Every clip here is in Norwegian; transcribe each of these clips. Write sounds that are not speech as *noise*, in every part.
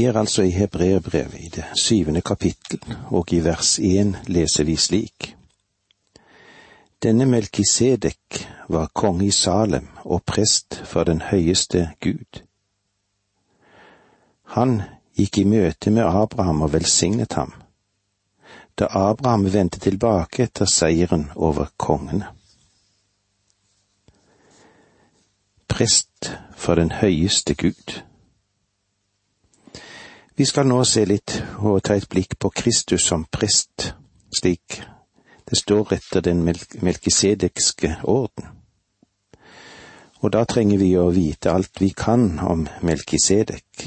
Vi er altså i Hebreerbrevet i det syvende kapittel, og i vers én leser vi slik. Denne Melkisedek var konge i Salem og prest for den høyeste Gud. Han gikk i møte med Abraham og velsignet ham, da Abraham vendte tilbake etter seieren over kongene. Prest for den høyeste Gud. Vi skal nå se litt og ta et blikk på Kristus som prest, slik det står etter den melkisedekske orden. Og da trenger vi å vite alt vi kan om Melkisedek.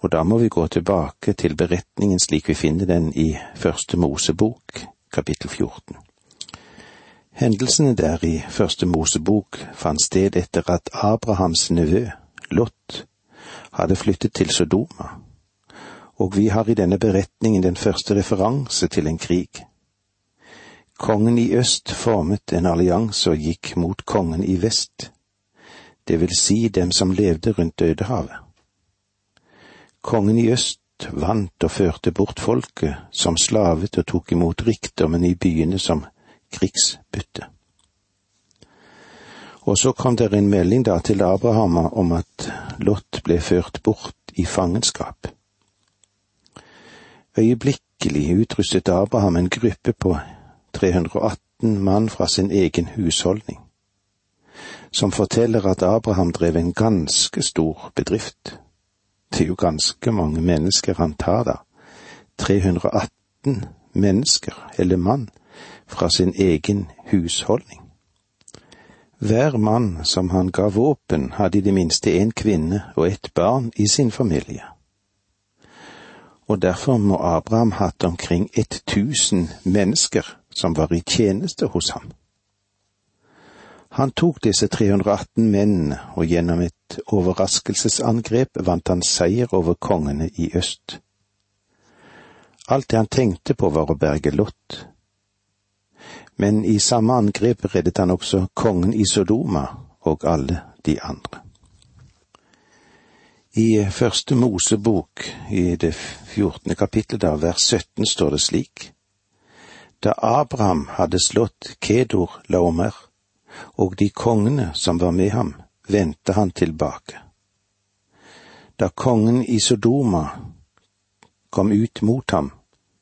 Og da må vi gå tilbake til beretningen slik vi finner den i Første Mosebok, kapittel 14. Hendelsene der i Første Mosebok fant sted etter at Abrahams nevø, Lot, hadde flyttet til Sodoma, og vi har i denne beretningen den første referanse til en krig. Kongen i øst formet en allianse og gikk mot kongen i vest, det vil si dem som levde rundt Dødehavet. Kongen i øst vant og førte bort folket som slavet og tok imot rikdommen i byene som krigsbytte. Og så kom det en melding da til Abraham om at Lot ble ført bort i fangenskap. Øyeblikkelig utrustet Abraham en gruppe på 318 mann fra sin egen husholdning, som forteller at Abraham drev en ganske stor bedrift. Det er jo ganske mange mennesker han tar da. 318 mennesker, eller mann, fra sin egen husholdning. Hver mann som han ga våpen, hadde i det minste en kvinne og et barn i sin familie. Og derfor må Abraham hatt omkring ett tusen mennesker som var i tjeneste hos ham. Han tok disse 318 mennene, og gjennom et overraskelsesangrep vant han seier over kongene i øst. Alt det han tenkte på var å berge Lot, men i samme angrep reddet han også kongen i Sodoma og alle de andre. I første Mosebok, i det fjortende kapittelet, av vers 17, står det slik. Da Abraham hadde slått Kedor Laomer og de kongene som var med ham, vendte han tilbake. Da kongen i Sodoma kom ut mot ham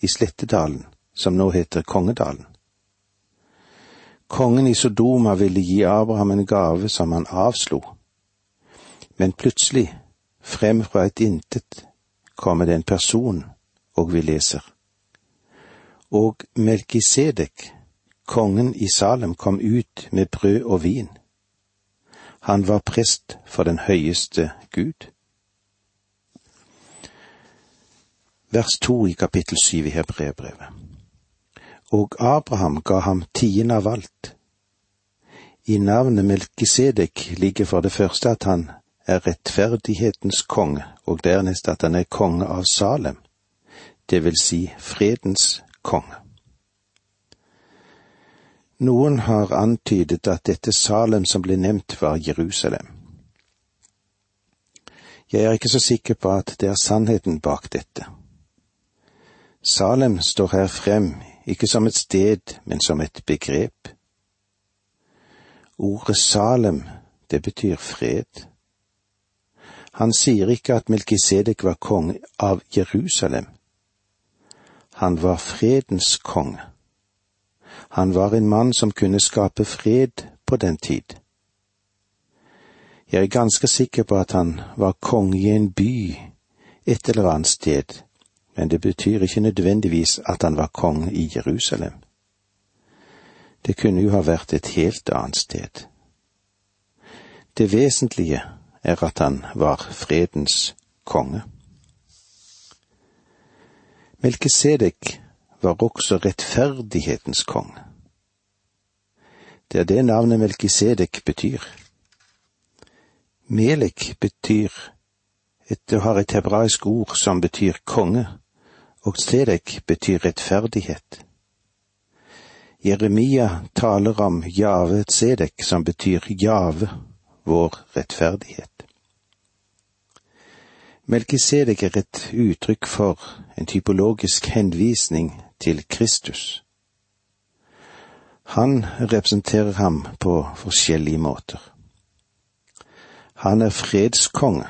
i Slettedalen, som nå heter Kongedalen, Kongen i Sodoma ville gi Abraham en gave som han avslo, men plutselig, frem fra et intet, kommer det en person, og vi leser. Og Melkisedek, kongen i Salem, kom ut med brød og vin. Han var prest for den høyeste Gud. Vers to i kapittel syv i Hebreerbrevet og Abraham ga ham tien av alt. I navnet Melkisedek ligger for det første at han er rettferdighetens konge, og dernest at han er konge av Salem, det vil si fredens konge. Noen har antydet at dette Salem som ble nevnt, var Jerusalem. Jeg er ikke så sikker på at det er sannheten bak dette. Salem står her frem ikke som et sted, men som et begrep. Ordet Salem, det betyr fred. Han sier ikke at Melkisedek var konge av Jerusalem. Han var fredens konge. Han var en mann som kunne skape fred på den tid. Jeg er ganske sikker på at han var konge i en by et eller annet sted, men det betyr ikke nødvendigvis at han var kong i Jerusalem. Det kunne jo ha vært et helt annet sted. Det vesentlige er at han var fredens konge. Melkesedek var også rettferdighetens konge. Det er det navnet Melkisedek betyr. Melek betyr et, har et hebraisk ord som betyr konge, og Sedek betyr rettferdighet. Jeremia taler om Jave Sedek, som betyr Jave, vår rettferdighet. Melkisedek er et uttrykk for en typologisk henvisning til Kristus. Han representerer ham på forskjellige måter. Han er fredskonge.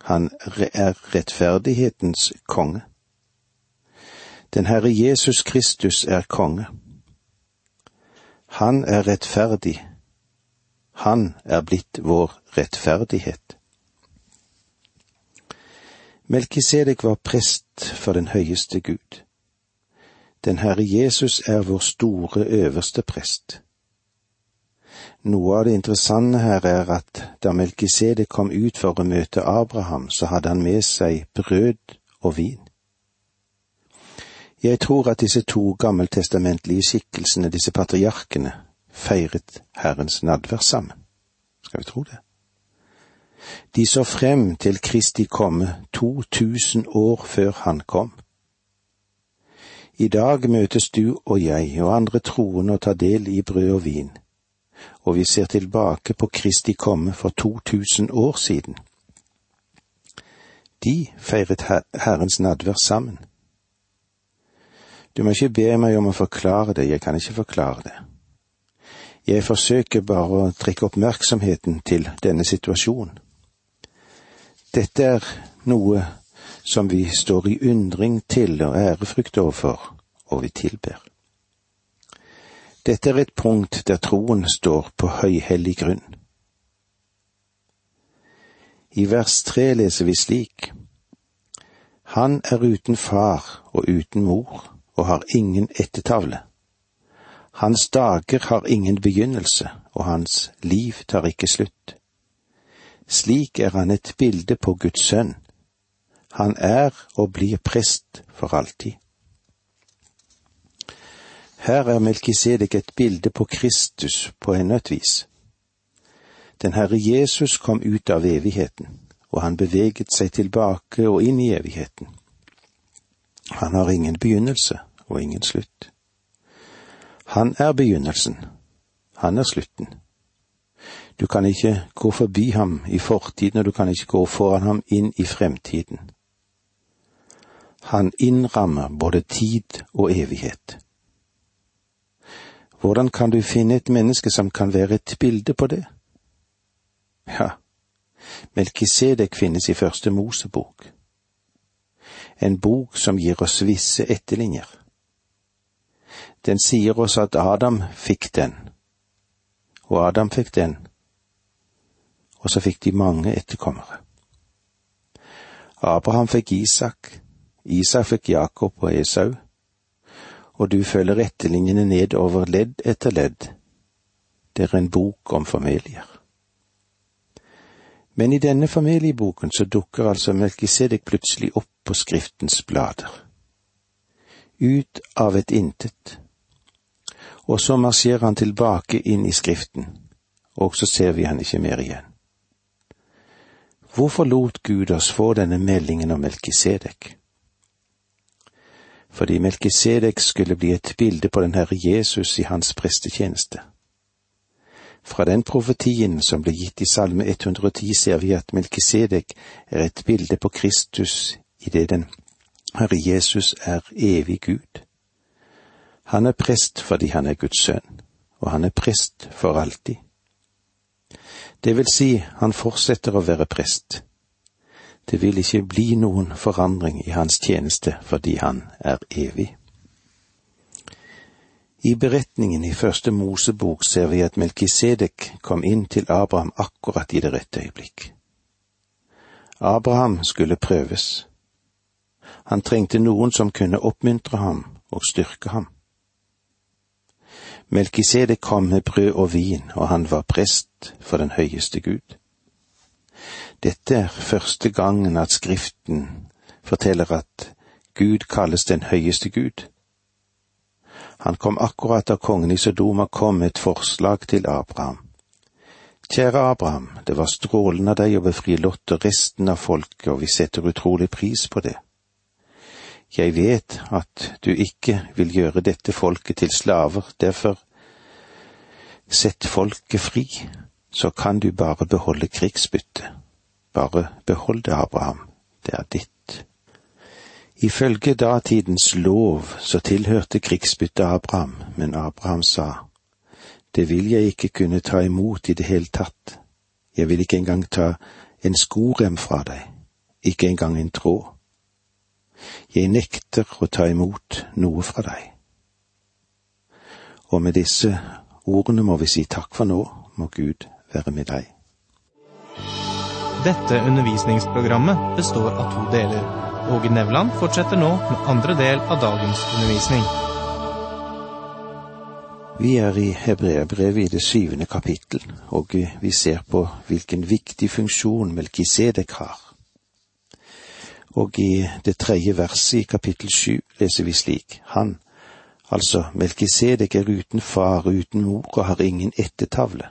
Han er rettferdighetens konge. Den Herre Jesus Kristus er konge. Han er rettferdig. Han er blitt vår rettferdighet. Melkisedek var prest for den høyeste Gud. Den Herre Jesus er vår store øverste prest. Noe av det interessante her er at da Melkisedek kom ut for å møte Abraham, så hadde han med seg brød og vin. Jeg tror at disse to gammeltestamentlige skikkelsene, disse patriarkene, feiret Herrens nadvær sammen. Skal vi tro det? De så frem til Kristi komme 2000 år før han kom. I dag møtes du og jeg og andre troende og tar del i brød og vin, og vi ser tilbake på Kristi komme for 2000 år siden. De feiret Herrens nadvær sammen. Du må ikke be meg om å forklare det, jeg kan ikke forklare det. Jeg forsøker bare å trekke oppmerksomheten til denne situasjonen. Dette er noe som vi står i undring til og ærefrykt overfor, og vi tilber. Dette er et punkt der troen står på høyhellig grunn. I vers tre leser vi slik. Han er uten far og uten mor og har ingen ettertavle. Hans dager har ingen begynnelse, og hans liv tar ikke slutt. Slik er han et bilde på Guds sønn. Han er og blir prest for alltid. Her er Melkisedek et bilde på Kristus på enda et vis. Den Herre Jesus kom ut av evigheten, og han beveget seg tilbake og inn i evigheten. Han har ingen begynnelse og ingen slutt. Han er begynnelsen, han er slutten. Du kan ikke gå forbi ham i fortiden, og du kan ikke gå foran ham inn i fremtiden. Han innrammer både tid og evighet. Hvordan kan du finne et menneske som kan være et bilde på det? Ja, Melkisedek finnes i første Mosebok, en bok som gir oss visse etterlinjer. Den sier oss at Adam fikk den, og Adam fikk den, og så fikk de mange etterkommere. Abraham fikk Isak, Isak fikk Jakob og Esau, og du følger rettelinjene ned over ledd etter ledd. Det er en bok om familier. Men i denne familieboken så dukker altså Melkisedek plutselig opp på Skriftens blader. Ut av et intet. Og så marsjerer han tilbake inn i Skriften, og så ser vi han ikke mer igjen. Hvorfor lot Gud oss få denne meldingen om Melkisedek? Fordi Melkisedek skulle bli et bilde på den Herre Jesus i hans prestetjeneste. Fra den profetien som ble gitt i Salme 110 ser vi at Melkisedek er et bilde på Kristus i det den Herre Jesus er evig Gud. Han er prest fordi han er Guds sønn, og han er prest for alltid. Det vil si, han fortsetter å være prest. Det vil ikke bli noen forandring i hans tjeneste fordi han er evig. I beretningen i første Mosebok ser vi at Melkisedek kom inn til Abraham akkurat i det rette øyeblikk. Abraham skulle prøves. Han trengte noen som kunne oppmuntre ham og styrke ham. Melkisedek kom med brød og vin, og han var prest for den høyeste Gud. Dette er første gangen at Skriften forteller at Gud kalles den høyeste Gud. Han kom akkurat da kongen i Sodoma kom med et forslag til Abraham. Kjære Abraham, det var strålende av deg å befri Lot og resten av folket, og vi setter utrolig pris på det. Jeg vet at du ikke vil gjøre dette folket til slaver, derfor sett folket fri, så kan du bare beholde krigsbyttet. Bare behold det, Abraham, det er ditt. Ifølge datidens lov så tilhørte krigsbyttet Abraham, men Abraham sa, det vil jeg ikke kunne ta imot i det hele tatt, jeg vil ikke engang ta en skorem fra deg, ikke engang en tråd. Jeg nekter å ta imot noe fra deg. Og med disse ordene må vi si takk for nå, må Gud være med deg. Dette undervisningsprogrammet består av to deler. Åge Nevland fortsetter nå med andre del av dagens undervisning. Vi er i Hebreabrevet i det syvende kapittel, og vi ser på hvilken viktig funksjon Melkisedek har. Og i det tredje verset i kapittel sju leser vi slik, Han, altså Melkisedek er uten far uten mor og har ingen ettertavle.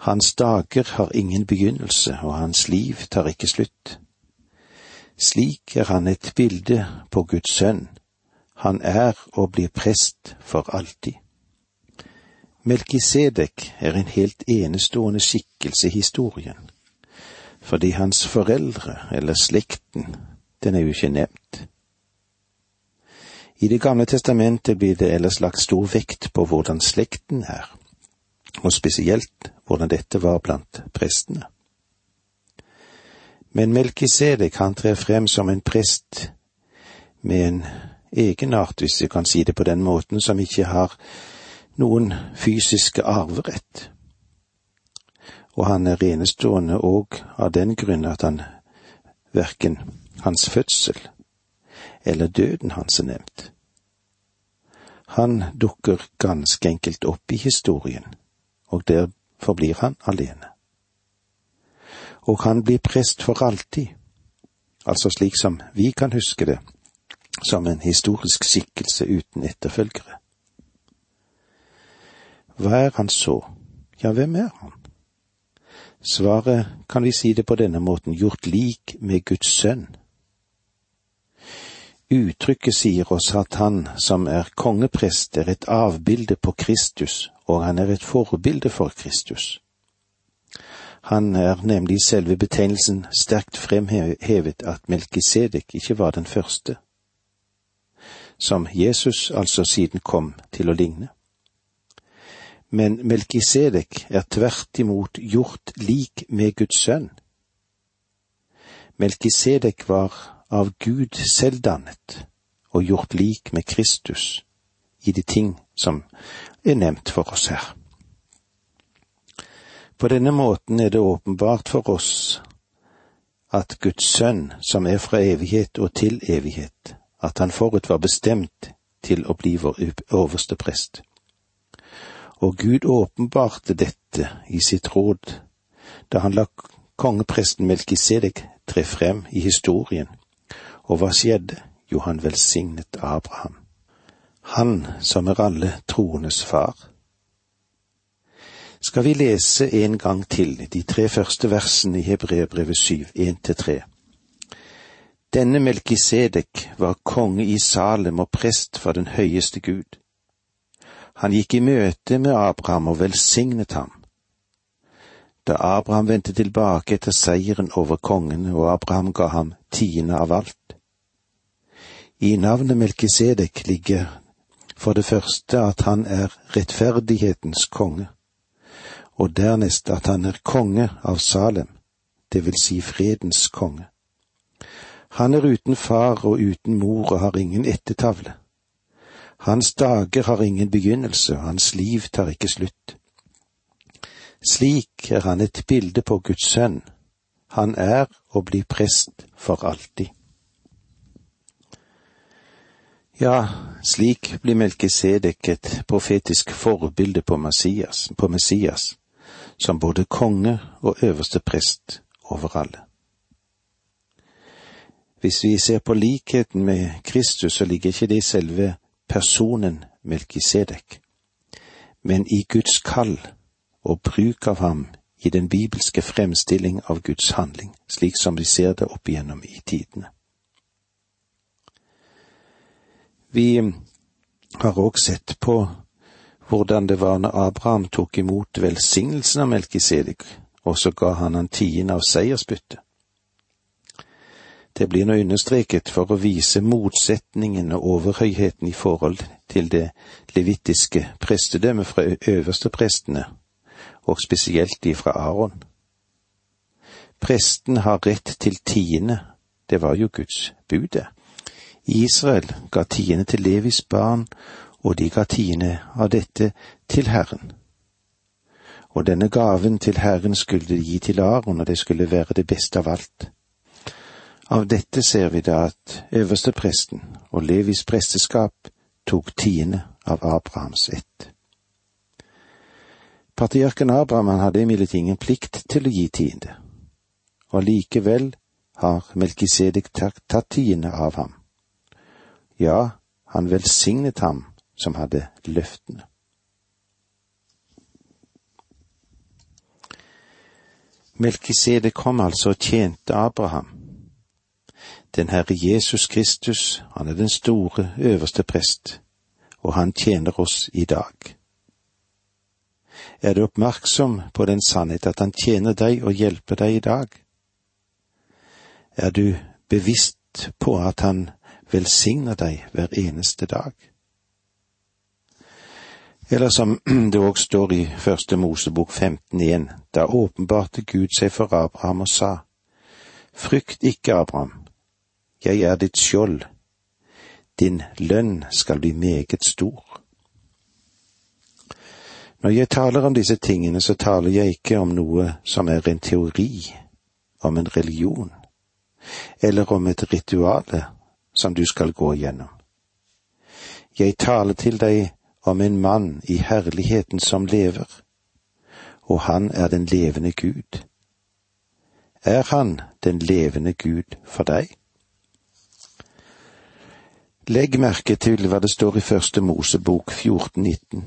Hans dager har ingen begynnelse, og hans liv tar ikke slutt. Slik er han et bilde på Guds sønn. Han er og blir prest for alltid. Melkisedek er en helt enestående skikkelse i historien, fordi hans foreldre, eller slekten, den er jo ikke nevnt. I Det gamle testamentet blir det ellers lagt stor vekt på hvordan slekten er, og spesielt hvordan dette var blant prestene. Men Melkisedek han trer frem som en prest med en egenart, hvis du kan si det på den måten, som ikke har noen fysiske arverett. Og han er enestående òg av den grunn at han verken hans fødsel eller døden hans er nevnt. Han dukker ganske enkelt opp i historien, og der forblir han alene. Og han blir prest for alltid, altså slik som vi kan huske det, som en historisk skikkelse uten etterfølgere. Hva er han så? Ja, hvem er han? Svaret kan vi si det på denne måten, gjort lik med Guds sønn. Uttrykket sier oss at han som er kongeprest, er et avbilde på Kristus, og han er et forbilde for Kristus. Han er nemlig i selve betegnelsen sterkt fremhevet at Melkisedek ikke var den første, som Jesus altså siden kom til å ligne men Melkisedek er tvert imot gjort lik med Guds sønn. Melkisedek var av Gud selv dannet og gjort lik med Kristus i de ting som er nevnt for oss her. På denne måten er det åpenbart for oss at Guds sønn, som er fra evighet og til evighet, at han forut var bestemt til å bli vår øverste prest og Gud åpenbarte dette i sitt råd da han la kongepresten Melkisedek tre frem i historien. Og hva skjedde? Jo, han velsignet Abraham. Han som er alle troendes far. Skal vi lese en gang til de tre første versene i Hebreerbrevet syv, én til tre. Denne Melkisedek var konge i Salem og prest for den høyeste Gud. Han gikk i møte med Abraham og velsignet ham. Da Abraham vendte tilbake etter seieren over kongene, og Abraham ga ham tiende av alt. I navnet Melkisedek ligger for det første at han er rettferdighetens konge, og dernest at han er konge av Salem, det vil si fredens konge. Han er uten far og uten mor og har ingen ettertavle. Hans dager har ingen begynnelse, hans liv tar ikke slutt. Slik er han et bilde på Guds sønn. Han er og blir prest for alltid. Ja, slik blir Melkisedek et profetisk forbilde på Messias, på Messias, som både konge og øverste prest over alle. Hvis vi ser på likheten med Kristus, så ligger ikke det i selve personen Melkisedek, men i Guds kall og bruk av ham i den bibelske fremstilling av Guds handling, slik som vi ser det opp igjennom i tidene. Vi har òg sett på hvordan det var når Abraham tok imot velsignelsen av Melkisedek, og så ga han han tiende av seiersbyttet. Det blir nå understreket for å vise motsetningen og overhøyheten i forhold til det levittiske prestedømmet fra øverste prestene, og spesielt de fra Aron. Presten har rett til tiende, det var jo Guds budet. Israel ga tiende til Levis barn, og de ga tiende av dette til Herren. Og denne gaven til Herren skulle de gi til Aron, og det skulle være det beste av alt. Av dette ser vi da at øverstepresten og Levis presteskap tok tiende av Abrahams ett. Patriarken Abraham hadde imidlertid ingen plikt til å gi tiende, og likevel har Melkisedek tatt tiende av ham. Ja, han velsignet ham som hadde løftene. Melkisede kom altså og tjente Abraham. Den Herre Jesus Kristus, han er den store øverste prest, og han tjener oss i dag. Er du oppmerksom på den sannhet at han tjener deg og hjelper deg i dag? Er du bevisst på at han velsigner deg hver eneste dag? Eller som *clears throat* det òg står i Første Mosebok 15.1, da åpenbarte Gud seg for Abraham og sa, Frykt ikke, Abraham, jeg er ditt skjold, din lønn skal bli meget stor. Når jeg taler om disse tingene, så taler jeg ikke om noe som er en teori, om en religion, eller om et rituale som du skal gå igjennom. Jeg taler til deg om en mann i herligheten som lever, og han er den levende Gud. Er han den levende Gud for deg? Legg merke til hva det står i Første Mosebok 14,19.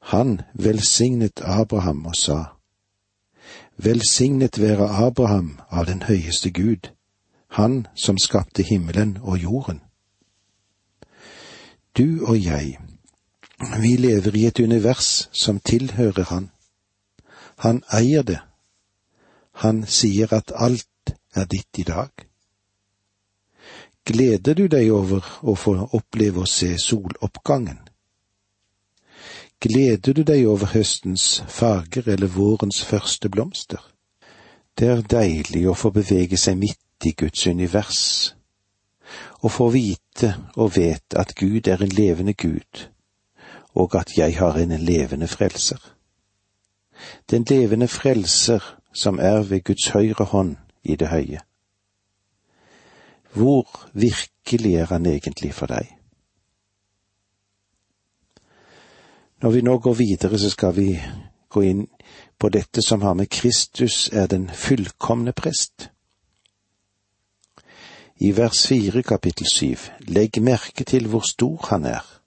Han velsignet Abraham og sa, Velsignet være Abraham av den høyeste Gud, han som skapte himmelen og jorden. Du og jeg vi lever i et univers som tilhører Han. Han eier det. Han sier at alt er ditt i dag. Gleder du deg over å få oppleve å se soloppgangen? Gleder du deg over høstens farger eller vårens første blomster? Det er deilig å få bevege seg midt i Guds univers, og få vite og vet at Gud er en levende Gud, og at jeg har en levende frelser. Den levende frelser som er ved Guds høyre hånd i det høye. Hvor virkelig er han egentlig for deg? Når vi nå går videre, så skal vi gå inn på dette som har med Kristus er den fullkomne prest. I vers fire kapittel syv, legg merke til hvor stor han er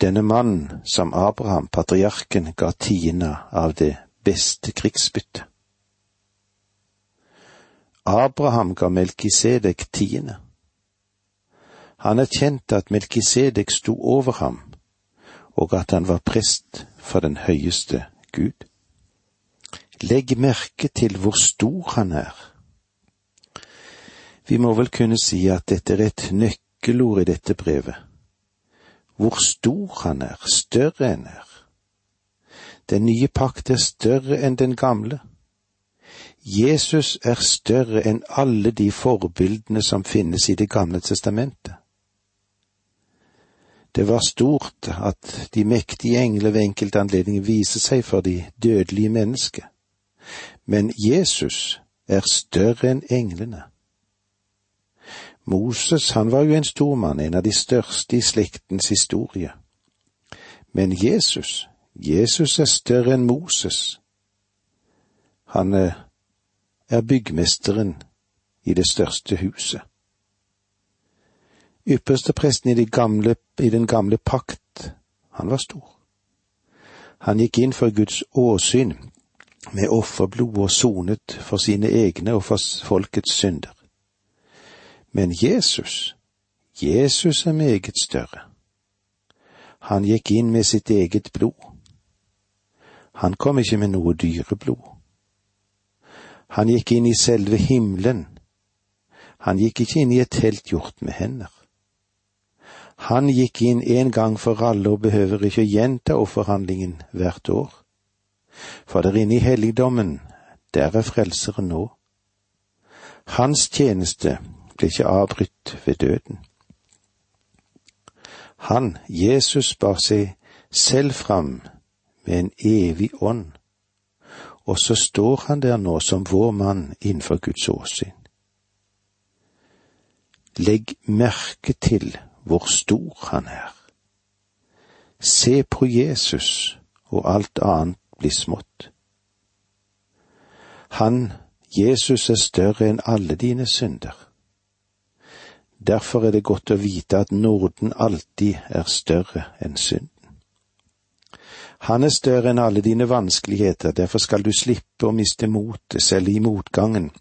denne mannen som Abraham, patriarken, ga tiende av det beste krigsbyttet. Abraham ga Melkisedek tiende. Han erkjente at Melkisedek sto over ham, og at han var prest for den høyeste Gud. Legg merke til hvor stor han er. Vi må vel kunne si at dette er et nøkkelord i dette brevet hvor stor han er, større enn er. Den nye pakt er større enn den gamle. Jesus er større enn alle de forbildene som finnes i Det gamle testamentet. Det var stort at de mektige engler ved enkelte anledninger viser seg for de dødelige mennesker, men Jesus er større enn englene. Moses, han var jo en stor mann, en av de største i slektens historie. Men Jesus, Jesus er større enn Moses. Han eh, er byggmesteren i det største huset. Ypperstepresten i, de gamle, i den gamle pakt, han var stor. Han gikk inn for Guds åsyn med offerblod og sonet for sine egne og for folkets synder. Men Jesus, Jesus er meget større. Han gikk inn med sitt eget blod. Han kom ikke med noe dyreblod. Han gikk inn i selve himmelen Han gikk ikke inn i et telt gjort med hender. Han gikk inn en gang for alle og behøver ikke å gjenta offerhandlingen hvert år. For der inne i helligdommen, der er frelseren nå. Hans tjeneste ble ikke avbrutt ved døden. Han, Jesus, bar seg selv fram med en evig ånd, og så står han der nå som vår mann innenfor Guds åsyn. Legg merke til hvor stor han er. Se på Jesus, og alt annet blir smått. Han, Jesus, er større enn alle dine synder. Derfor er det godt å vite at nåden alltid er større enn synden. Han er større enn alle dine vanskeligheter, derfor skal du slippe å miste motet selv i motgangen,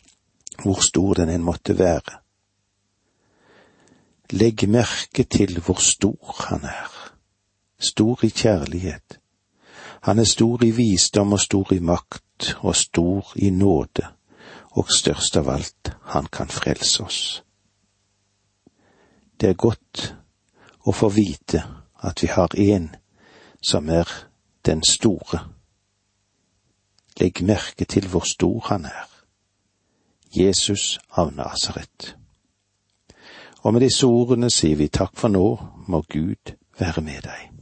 hvor stor den enn måtte være. Legg merke til hvor stor han er. Stor i kjærlighet. Han er stor i visdom og stor i makt og stor i nåde, og størst av alt, han kan frelse oss. Det er godt å få vite at vi har en som er den store. Legg merke til hvor stor han er. Jesus av Nasaret. Og med disse ordene sier vi takk for nå, må Gud være med deg.